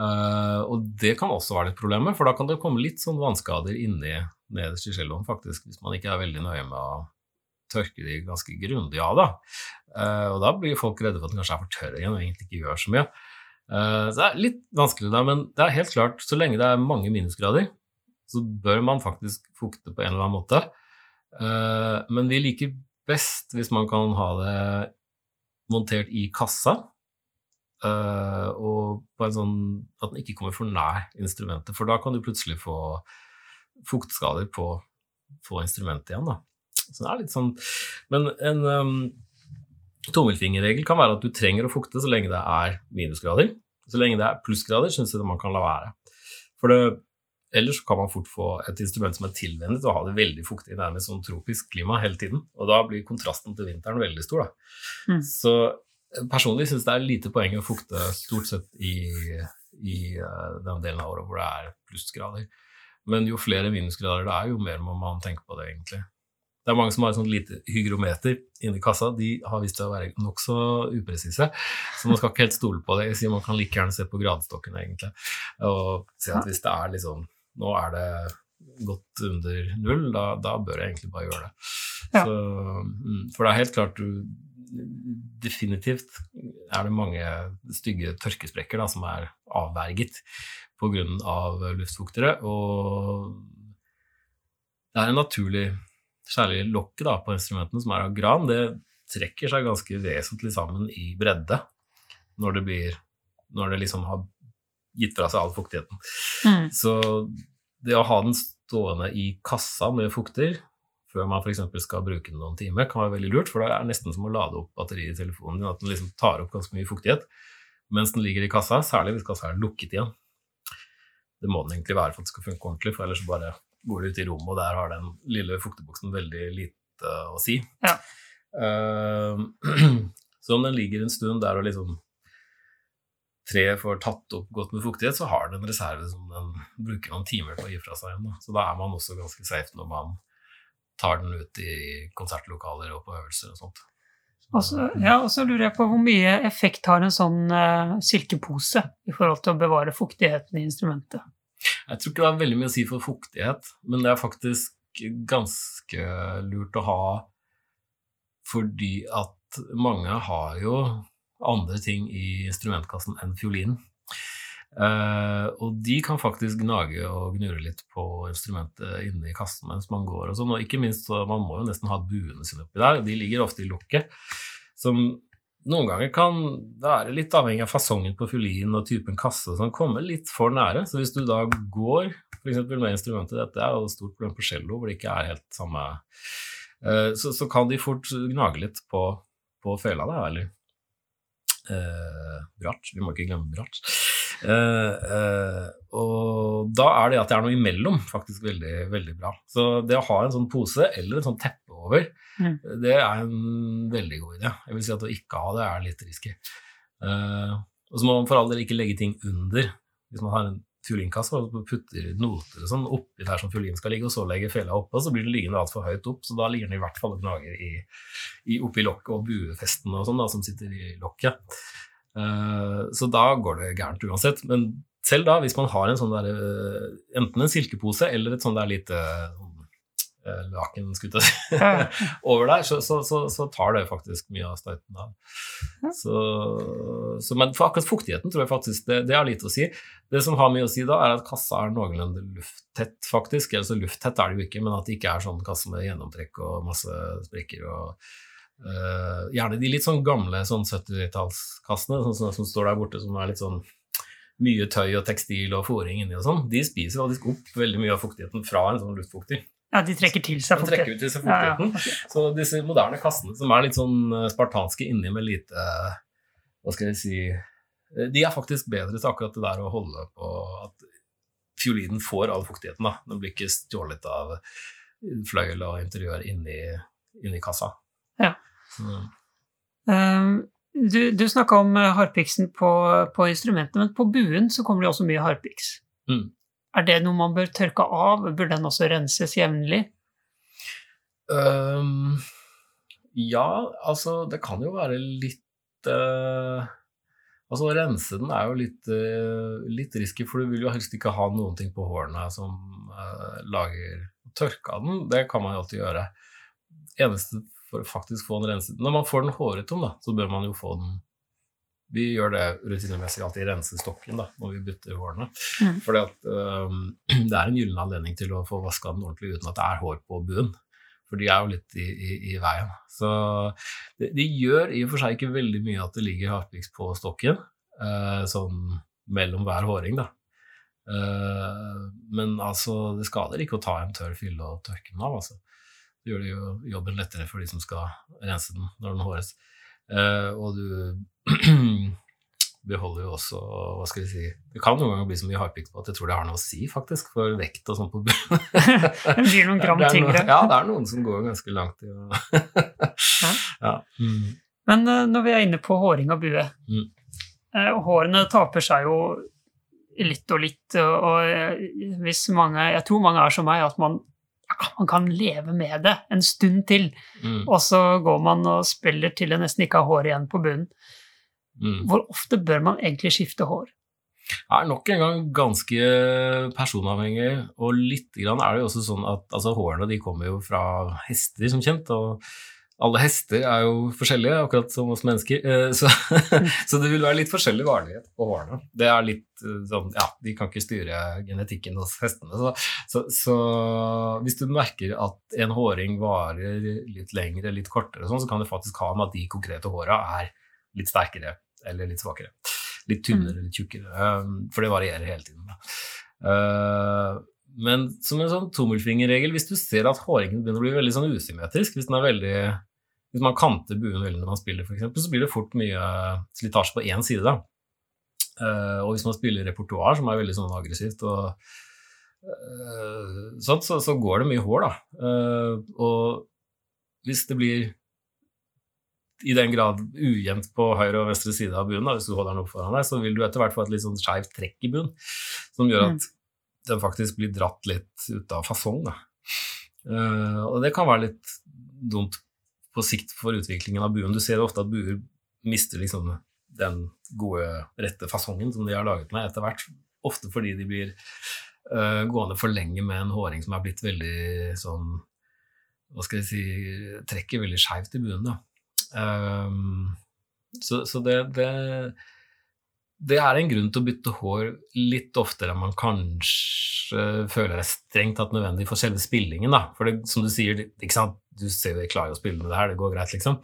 og det kan også være litt problemet, for da kan det komme litt sånn vannskader inni nederst i celloen, faktisk, hvis man ikke er veldig nøye med å tørke de ganske grundig av. Da. og da blir folk redde for at den kanskje er for tørr igjen og egentlig ikke gjør så mye. så det er litt vanskelig, der, men det er helt klart, så lenge det er mange minusgrader, så bør man faktisk fukte på en eller annen måte. Uh, men vi liker best hvis man kan ha det montert i kassa, uh, og på en sånn at den ikke kommer for nær instrumentet, for da kan du plutselig få fuktskader på, på instrumentet igjen. Da. Så det er litt sånn Men en um, tommelfingerregel kan være at du trenger å fukte så lenge det er minusgrader. Så lenge det er plussgrader, syns jeg man kan la være. For det, Eller så kan man fort få et instrument som er tilvennet og ha det veldig fuktig, nærmest sånn tropisk klima hele tiden. Og da blir kontrasten til vinteren veldig stor. Mm. Så eh, personlig syns det er lite poeng å fukte stort sett i, i eh, den delen av året hvor det er plussgrader. Men jo flere minusgrader det er, jo mer må man tenke på det, egentlig. Det er mange som har et sånt lite hygrometer inni kassa. De har vist seg å være nokså upresise, så man skal ikke helt stole på det. Jeg sier Man kan like gjerne se på gradestokken, egentlig, og se at hvis det er liksom Nå er det godt under null, da, da bør jeg egentlig bare gjøre det. Ja. Så, mm, for det er helt klart du Definitivt er det mange stygge tørkesprekker da, som er avverget pga. Av luftfuktere. Og det er en naturlig Særlig lokket på instrumentene, som er av gran, det trekker seg ganske vesentlig sammen i bredde når det blir Når det liksom har gitt fra seg all fuktigheten. Mm. Så det å ha den stående i kassa med fukter før man f.eks. skal bruke den noen timer, kan være veldig lurt, for det er nesten som å lade opp batteriet i telefonen din, at den liksom tar opp ganske mye fuktighet mens den ligger i kassa, særlig hvis kassa er lukket igjen. Det må den egentlig være for at det skal funke ordentlig, for ellers bare går du ut i rommet, og der har den lille fukteboksen veldig lite å si. Ja. Uh, så om den ligger en stund der og liksom treet får tatt opp godt med fuktighet, så har den en reserve som den bruker noen timer på å gi fra seg igjen. Så da er man også ganske safe når man tar den ut i konsertlokaler og på øvelser og sånt. Ja, og så lurer jeg på hvor mye effekt har en sånn uh, silkepose i forhold til å bevare fuktigheten i instrumentet? Jeg tror ikke det har veldig mye å si for fuktighet, men det er faktisk ganske lurt å ha fordi at mange har jo andre ting i instrumentkassen enn fiolinen. Uh, og de kan faktisk gnage og gnure litt på instrumentet inne i kassen mens man går. og sånn, og ikke minst så Man må jo nesten ha buene sine oppi der. De ligger ofte i lokket, som noen ganger kan være litt avhengig av fasongen på fiolin og typen kasse, som kommer litt for nære. Så hvis du da går f.eks. med instrumentet Dette er jo et stort problem på cello, hvor det ikke er helt samme uh, så, så kan de fort gnage litt på, på fela, da, eller eh, bratsj. Vi må ikke glemme bratsj. Eh, eh, og da er det at det er noe imellom, faktisk veldig, veldig bra. Så det å ha en sånn pose eller en sånn teppe over, Mm. det er en veldig god idé. Jeg vil si at å ikke ha det er litt risky. Eh, og så må man for all del ikke legge ting under. Hvis man har en fiolinkasse og putter noter og sånn oppi der som fiolinen skal ligge, og så legger fela oppå, så blir den liggende altfor høyt opp. Så da ligger den i hvert fall og gnager i, i, oppi lokket og buefesten og sånn da, som sitter i lokket. Uh, så da går det gærent uansett. Men selv da, hvis man har en sånn der, eh, enten en silkepose eller et sånn der lite laken si, over der, så, så, så, så tar det faktisk mye av støyten av. Så, så, men for akkurat fuktigheten tror jeg faktisk det, det har lite å si. Det som har mye å si da, er at kassa er noenlunde lufttett, faktisk. Altså lufttett er det jo ikke, men at det ikke er sånn kasse med gjennomtrekk og masse sprekker og uh, Gjerne de litt sånn gamle sånn 70-tallskassene sånn, som- som står der borte, som er litt sånn mye tøy og tekstil og fòring inni og sånn. De spiser faktisk opp veldig mye av fuktigheten fra en sånn luftfukter. Ja, de trekker til seg De Til seg ut Ja, ja. fuktigheten. Så disse moderne kassene som er litt sånn eh, spartanske inni med lite eh, Hva skal jeg si eh, De er faktisk bedre til akkurat det der å holde på at fiolinen får all fuktigheten. da. Den blir ikke stjålet av fløyel og interiør inni, inni kassa. Ja. Mm. Um, du du snakka om harpiksen på, på instrumentet, men på buen så kommer det også mye harpiks. Mm. Er det noe man bør tørke av? Bør den også renses jevnlig? Um, ja, altså det kan jo være litt uh, Altså å rense den er jo litt, uh, litt risky, for du vil jo helst ikke ha noen ting på hårene som uh, lager tørke av den. Det kan man jo alltid gjøre. Eneste for å faktisk få den renset Når man får den hårete, da, så bør man jo få den Vi gjør det rutinemessig alltid rense stokken da, når vi bytter hårene. Mm. Fordi um, det er en gyllen anledning til å få vaska den ordentlig uten at det er hår på buen. For de er jo litt i, i, i veien. Så de, de gjør i og for seg ikke veldig mye at det ligger harpiks på stokken, uh, sånn mellom hver håring, da. Uh, men altså, det skader ikke å ta en tørr fylle og tørke den av, altså. Det gjør det jo jobben lettere for de som skal rense den når den håres. Eh, og du beholder jo også hva skal vi si, Det kan noen ganger bli så mye hardpikt på at jeg tror det har noe å si faktisk, for vekt og sånn på bunnen. det blir noen gram tyngre. Ja, det er noen som går ganske langt i å ja. Mm. Men eh, når vi er inne på håring og bue Mm. eh, Hårene taper seg jo litt og litt, og, hvis mange Jeg tror mange er som meg, at man, ja, man kan leve med det en stund til, Mm. og så går man og spiller til det nesten ikke har hår igjen på bunnen. Mm. Hvor ofte bør man egentlig skifte hår? Det er nok en gang ganske personavhengig, og litt grann er det jo også sånn at altså, hårene de kommer jo fra hester, som kjent, og alle hester er jo forskjellige, akkurat som oss mennesker, eh, så, så det vil være litt forskjellig varighet på hårene. Det er litt eh, sånn, ja, de kan ikke styre genetikken hos hestene, så, så, så hvis du merker at en håring varer litt lengre, litt kortere, sånn, så kan det faktisk ha med at de konkrete håra er litt sterkere eller litt svakere. Litt tynnere, eller tjukkere. um, For det varierer hele tiden. da. Men som en sånn tommelfingerregel, hvis du ser at håringen begynner å bli veldig sånn usymmetrisk, hvis, den er veldig, hvis man kanter buen veldig når man spiller, for eksempel, så blir det fort mye slitasje på én side. Uh, og hvis man spiller repertoar som er veldig sånn aggressivt, og, uh, sånt, så, så går det mye hår, da. Uh, og hvis det blir i den grad ujevnt på høyre og venstre side av bunnen, da, hvis du holder den opp foran deg, så vil du etter hvert få et litt sånn skeivt trekk i bunnen, som gjør at den faktisk blir dratt litt ut av fasong. Da. Eh, og det kan være litt dumt på sikt for utviklingen av buen. Du ser ofte at buer mister liksom den gode, rette fasongen som de har laget med etter hvert. Ofte fordi de blir uh, gående for lenge med en håring som er blitt veldig sånn Hva skal jeg si Trekker veldig skeivt i buen. da. Um, så, så det, det, det er en grunn til å bytte hår litt oftere enn man kanskje føler er strengt tatt nødvendig for selve spillingen. Da. For det, som du sier, ikke sant? du ser jo jeg klarer å spille med det her, det går greit, liksom.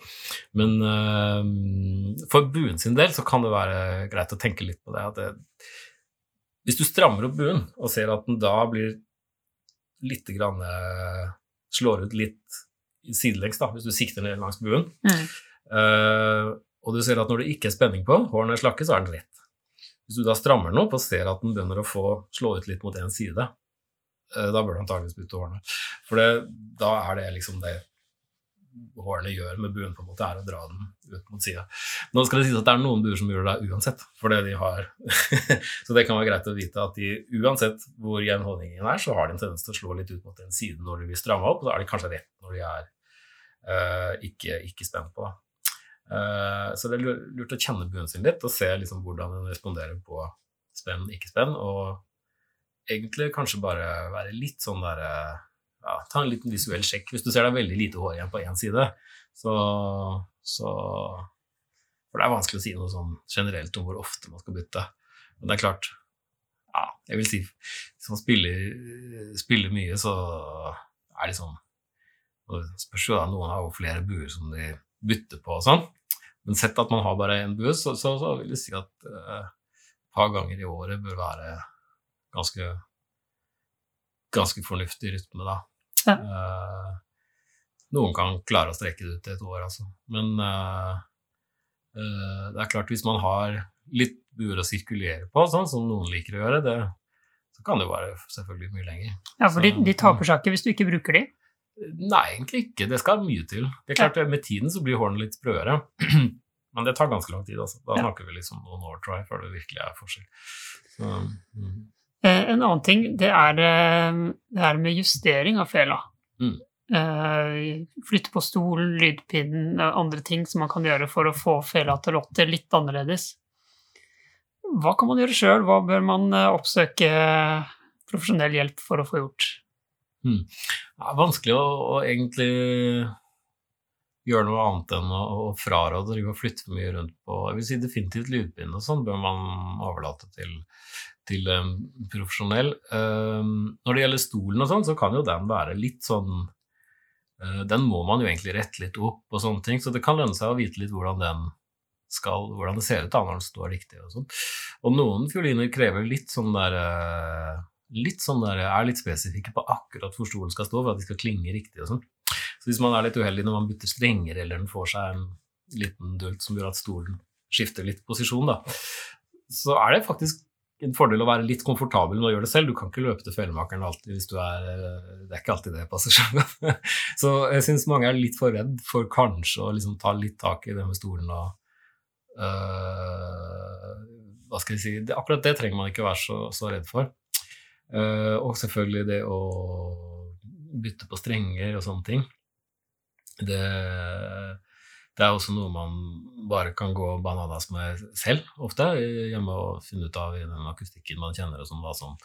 Men um, for buen sin del så kan det være greit å tenke litt på det. At det, hvis du strammer opp buen og ser at den da blir litt grann, eh, slår ut litt sidelengs, da, hvis du sikter ned langs buen, Mm. Eh, og du ser at når det ikke er spenning på, hårene er slakke, så er den rett. Hvis du da strammer den opp og ser at den begynner å få slå ut litt mot én side, eh, da bør du antakeligvis bytte hårene. For det, da er det liksom det hårene gjør med buen, på en måte, er å dra den ut mot sida. Nå skal det sies at det er noen buer som gjør det uansett, fordi de har Så det kan være greit å vite at de, uansett hvor jevn holdningen er, så har de en tendens til å slå litt ut mot en side når de blir stramma opp, og da er de kanskje rett når de er uh, ikke, ikke spent på. Eh, så det er lurt å kjenne buen sin litt og se liksom hvordan den responderer på spenn, ikke spenn, og egentlig kanskje bare være litt sånn der eh, ja, Ta en liten visuell sjekk. Hvis du ser det er veldig lite hår igjen på én side, så, så For det er vanskelig å si noe sånn generelt om hvor ofte man skal bytte. Men det er klart Ja, jeg vil si hvis man spiller, spiller mye, så er det sånn spørs jo da, Noen har jo flere buer som de bytter på og sånn. Men sett at man har bare én bue, så, så, så vil jeg si at eh, et par ganger i året bør være ganske ganske fornuftig rytme, da. Ja. Eh, noen kan klare å strekke det ut til et år, altså. Men eh, eh, det er klart, hvis man har litt buer å sirkulere på, sånn som noen liker å gjøre, det, så kan det jo være selvfølgelig mye lenger. Ja, for de, de taper seg ikke hvis du ikke bruker de. Nei, egentlig ikke. Det skal mye til. Det er klart, Med tiden så blir hårene litt sprøere, men det tar ganske lang tid. Altså. Da snakker vi liksom noen år, tror jeg, før det virkelig er forskjell. Så, mm. Eh, en annen ting, det er eh, det her med justering av fela. Mm. Eh, flytte på stolen, lydpinnen, andre ting som man kan gjøre for å få fela til å låte litt annerledes. Hva kan man gjøre sjøl? Hva bør man oppsøke profesjonell hjelp for å få gjort? Det er vanskelig å, å egentlig gjøre noe annet enn å, å fraråde å flytte for mye rundt på Jeg vil si definitivt lydpinne og sånn bør man overlate til, til en profesjonell. Um, når det gjelder stolen og sånn, så kan jo den være litt sånn uh, Den må man jo egentlig rette litt opp og sånne ting, så det kan lønne seg å vite litt hvordan den skal, hvordan det ser ut da når den står riktig og sånn. Og noen fioliner krever litt sånn der uh, litt sånn der, er litt spesifikke på akkurat hvor stolen skal stå for at de skal klinge riktig og sånn. Så hvis man er litt uheldig når man bytter strenger, eller den får seg en liten dult som gjør at stolen skifter litt posisjon, da, så er det faktisk en fordel å være litt komfortabel med å gjøre det selv. Du kan ikke løpe til felemakeren alltid hvis du er Det er ikke alltid det passer seg. så jeg syns mange er litt for redd for kanskje å liksom ta litt tak i det med stolen og uh, Hva skal jeg si Akkurat det trenger man ikke være så, så redd for. Uh, og selvfølgelig det å bytte på strenger og sånne ting. Det, det er også noe man bare kan gå bananas med selv, ofte, hjemme og finne ut av i den akustikken man kjenner, og sånn, hva som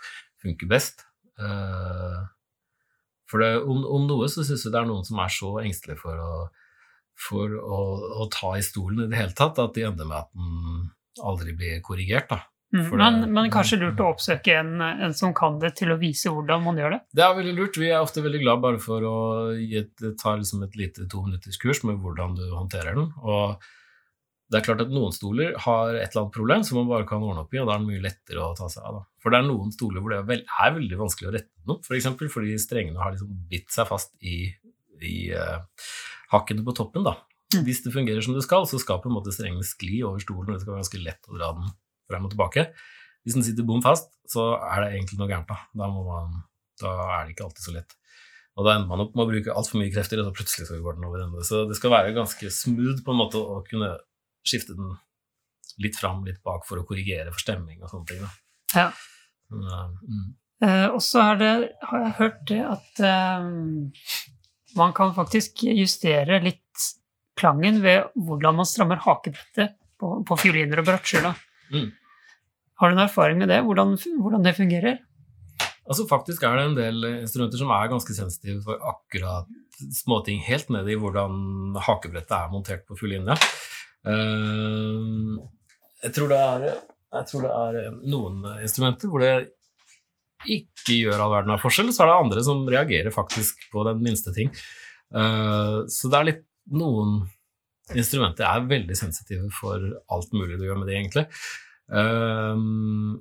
funker best. Uh, for det, om, om, noe så syns jeg det er noen som er så engstelige for å, for å, å ta i stolen i det hele tatt, at de ender med at den aldri blir korrigert. da. Mm, men, men, kanskje lurt å oppsøke en, en, som kan det, til å vise hvordan man gjør det? Det er veldig lurt. Vi er ofte veldig glad bare for å et, ta liksom et lite tominutterskurs med hvordan du håndterer den. Og det er klart at noen stoler har et eller annet problem som man bare kan ordne opp i, og da er det mye lettere å ta seg av. Da. For det er noen stoler hvor det er, veld, er veldig vanskelig å rette noe, f.eks. For fordi strengene har liksom bitt seg fast i, i uh, hakkene på toppen. da. Mm. Hvis det fungerer som det skal, så skal på en måte strengene skli over stolen, og det skal være ganske lett å dra den frem og tilbake. Hvis den sitter bom fast, så er det egentlig noe gærent. Da. Da, man, da er det ikke alltid så lett. Og da ender man opp med å bruke altfor mye krefter, og så plutselig skal går den over ende. Så det skal være ganske smooth på en måte å kunne skifte den litt fram, litt bak for å korrigere for stemning og sånne ting. Da. Ja. mm. eh, og så har jeg hørt det at um, man kan faktisk justere litt klangen ved hvordan man strammer hakebrettet på, på fioliner og bratsjer. Mm. Har du noen erfaring med det, hvordan, hvordan, det fungerer? Altså Faktisk er det en del instrumenter som er ganske sensitive for akkurat småting, helt ned i hvordan hakebrettet er montert på full linje. jeg, tror det er, tror det er noen instrumenter hvor det ikke gjør all verden av forskjell, så er det andre som reagerer faktisk på den minste ting. Uh, så det er litt Noen instrumenter er veldig sensitive for alt mulig du gjør med det, egentlig. Um,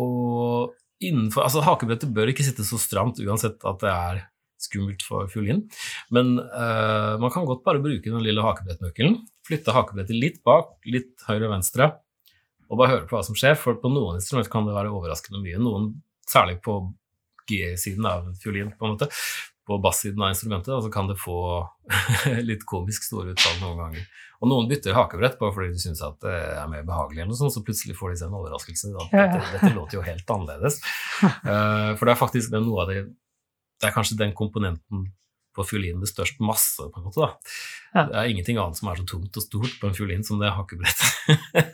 og innenfor Altså, hakebrettet bør ikke sitte så stramt uansett at det er skummelt for fiolin, men uh, man kan godt bare bruke den lille hakebrettnøkkelen, flytte hakebrettet litt bak, litt høyre og venstre, og bare høre på hva som skjer, for på noen instrumenter kan det være overraskende mye. Noen, særlig på G-siden av fiolin, på en måte, på bassiden av instrumentet, og så kan det få litt komisk store utfall noen ganger. Og noen bytter hakebrett bare fordi de syns at det er mer behagelig, eller noe sånt, så plutselig får de seg en overraskelse. Dette, dette, låter jo helt annerledes. Uh, for det er faktisk den, noe av det Det er kanskje den komponenten på fiolinen med størst masse, på en måte. da. Det er ingenting annet som er så tungt og stort på en fiolin som det hakebrettet.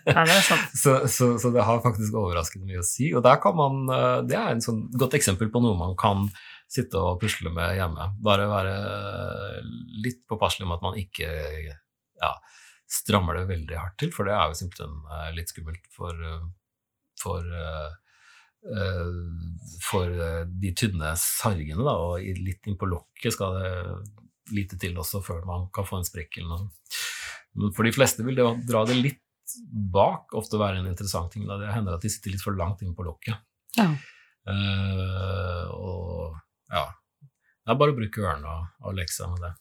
ja, det så, så, så, det har faktisk overraskende mye å si. Og der kan man, eh, det er et sånn godt eksempel på noe man kan sitte og pusle med hjemme. Bare være litt påpasselig med at man ikke ja, strammer det veldig hardt til, for det er jo simpelthen eh, litt skummelt for, eh, for, uh, for de tynne sargene, da, og litt innpå lokket skal det lite til også før man kan få en sprekk eller noe. Men for de fleste vil det å dra det litt bak ofte være en interessant ting. Da. Det hender at de sitter litt for langt inn på lokket. Ja. Uh, og ja. Det er bare å bruke ørene og, og seg med det.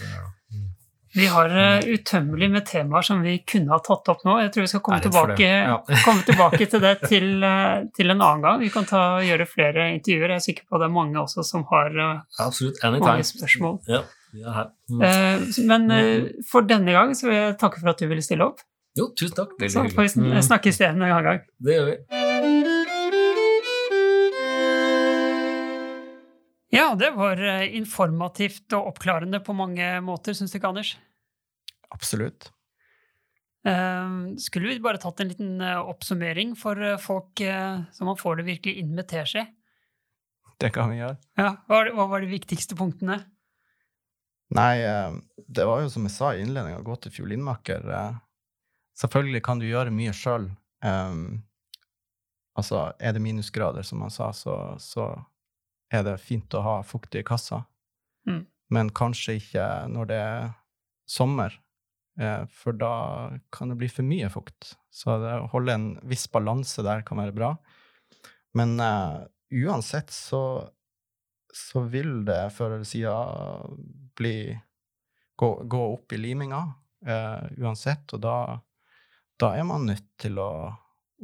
det mm. Vi har uh, utømmelig med temaer som vi kunne ha tatt opp nå. Jeg tror vi skal komme, tilbake, ja. komme tilbake, til det til, uh, til, en annen gang. Vi kan ta, gjøre flere intervjuer. Jeg er sikker på det er mange også som har uh, mange spørsmål. Ja, mm. men for denne gang så vil jeg takke for at du ville stille opp. Jo, tusen takk. Veldig så får vi mm. snakkes igjen en annen gang. Det gjør vi. Ja, det var eh, informativt og oppklarende på mange måter, syns du ikke, Anders? Absolutt. Uh, skulle vi bare tatt en liten uh, oppsummering for folk, så man får det virkelig inn med teskje? Det kan vi gjøre. Ja, hva, var de viktigste punktene? Nei, det var jo som jeg sa i innledninga, gå til fiolinmaker. Selvfølgelig kan du gjøre mye sjøl. Um, altså, er det minusgrader, som han sa, så, så er det fint å ha fuktig i kassa. Mm. Men kanskje ikke når det er sommer, eh, for da kan det bli for mye fukt. Så det å holde en viss balanse der kan være bra. Men uh, uansett så, så vil det før eller siden bli gå, gå, opp i liminga, uh, uansett, og da da er man nødt til å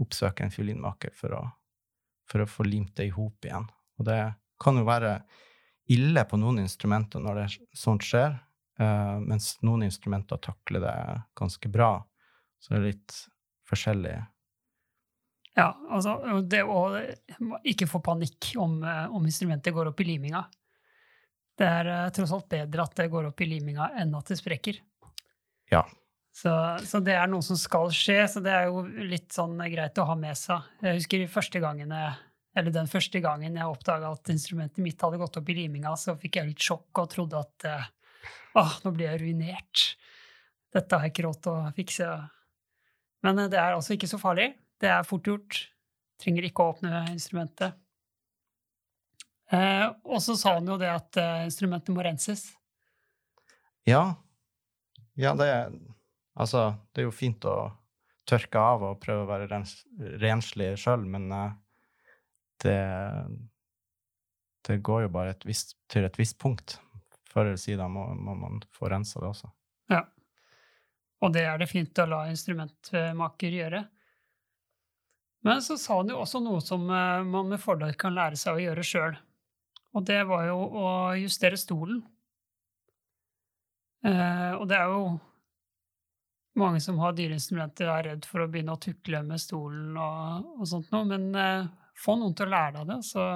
oppsøke en fiolinmaker for å, for å få limt det i hop igjen. Og det kan jo være ille på noen instrumenter når det sånt skjer, uh, mens noen instrumenter takler det ganske bra. Så det er litt forskjellig. Ja, altså det å ikke få panikk om, eh, om instrumentet går opp i liminga. Det er uh, tross alt bedre at det går opp i liminga enn at det sprekker. Ja. Så, så, det er noe som skal skje, så det er jo litt sånn greit å ha med seg. Jeg husker første gangene, eller den første gangen jeg oppdaga at instrumentet mitt hadde gått opp i liminga, så fikk jeg litt sjokk og trodde at å, nå blir jeg ruinert. Dette har jeg ikke råd til å fikse. Men det er altså ikke så farlig. Det er fort gjort. Trenger ikke å åpne instrumentet. Eh, og så sa han jo det at eh, instrumentet må renses. Ja. Ja, det er Altså, det er jo fint å tørke av og prøve å være rens, renslig sjøl, men uh, det Det går jo bare et visst, til et visst punkt. Før eller siden må, må man få rensa det også. Ja. Og det er det fint å la instrumentmaker gjøre. Men så sa han jo også noe som uh, man med fordel kan lære seg å gjøre sjøl. Og det var jo å justere stolen. Eh, og det er jo mange som har dyreinstrumenter, er redd for å begynne å tukle med stolen og, og sånt noe. Men uh, få noen til å lære deg det, så,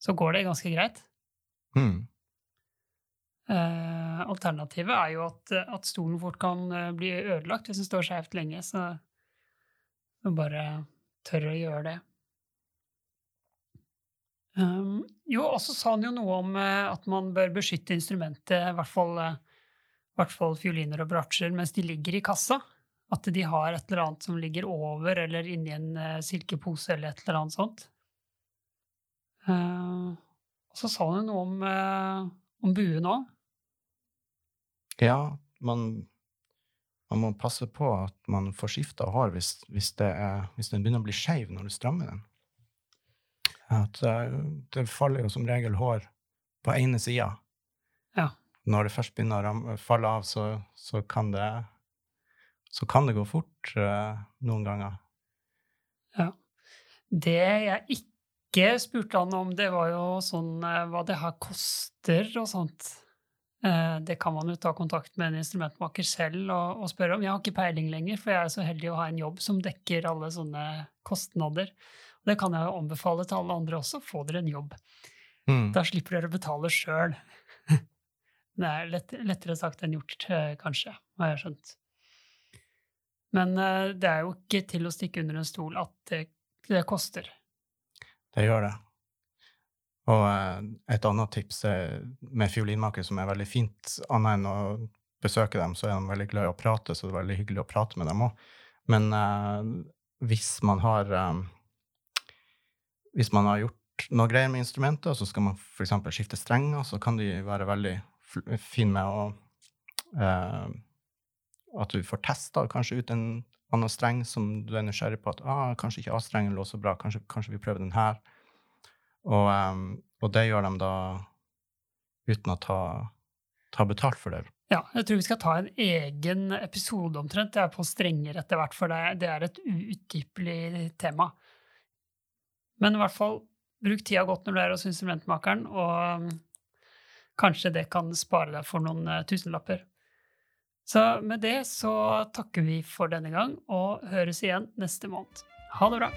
så går det ganske greit. Mm. Eh, alternativet er jo at, at, stolen fort kan uh, bli ødelagt hvis den står skjevt lenge, så, du bare tør å gjøre det. Um, jo, også sa han jo noe om uh, at man bør beskytte instrumentet, i hvert fall i hvert fall fioliner og bratsjer, mens de ligger i kassa. At de har et eller annet som ligger over eller inni en uh, silkepose eller et eller annet sånt. Uh, og så sa hun noe om, uh, om buen òg. Ja, man, man, må passe på at man får skifta hår hvis, hvis, er, hvis, den begynner å bli skeiv når du strammer den. At, det faller jo som regel hår på ene sida. Ja når det først begynner å falle av, så, så, kan, det, så kan det gå fort uh, noen ganger. Ja. Det jeg ikke spurte han om, det var jo sånn uh, hva det her koster og sånt. Uh, det kan man jo ta kontakt med en instrumentmaker selv og, og, spørre om. Jeg har ikke peiling lenger, for jeg er så heldig å ha en jobb som dekker alle sånne kostnader. Og det kan jeg jo anbefale til alle andre også. Få dere en jobb. Mm. Da slipper dere å betale sjøl. Det er lett, lettere sagt enn gjort, eh, kanskje, har jeg skjønt. Men uh, det er jo ikke til å stikke under en stol at det, det koster. Det gjør det. Og uh, et annet tips med fiolinmakere som er veldig fint, annet enn å besøke dem, så er de veldig glad i å prate, så det er veldig hyggelig å prate med dem òg. Men uh, hvis man har Hvis man har gjort noe greier med instrumenter, så skal man f.eks. skifte strenger, så kan de være veldig fine med å uh, At du får testa kanskje ut en annen streng som du er nysgjerrig på. at ah, Kanskje ikke A-strengen lå så bra, kanskje, kanskje, vi prøver den her. Og, um, og, det gjør de da uten å ta, ta betalt for det. Ja, jeg tror vi skal ta en egen episode omtrent. Det er på strenger etter hvert, for det, det er et uutdypelig tema. Men i hvert fall, bruk tida godt når du er hos instrumentmakeren, og Kanskje det kan spare deg for noen uh, tusenlapper. Så med det så takker vi for denne gang, og høres igjen neste måned. Ha det bra!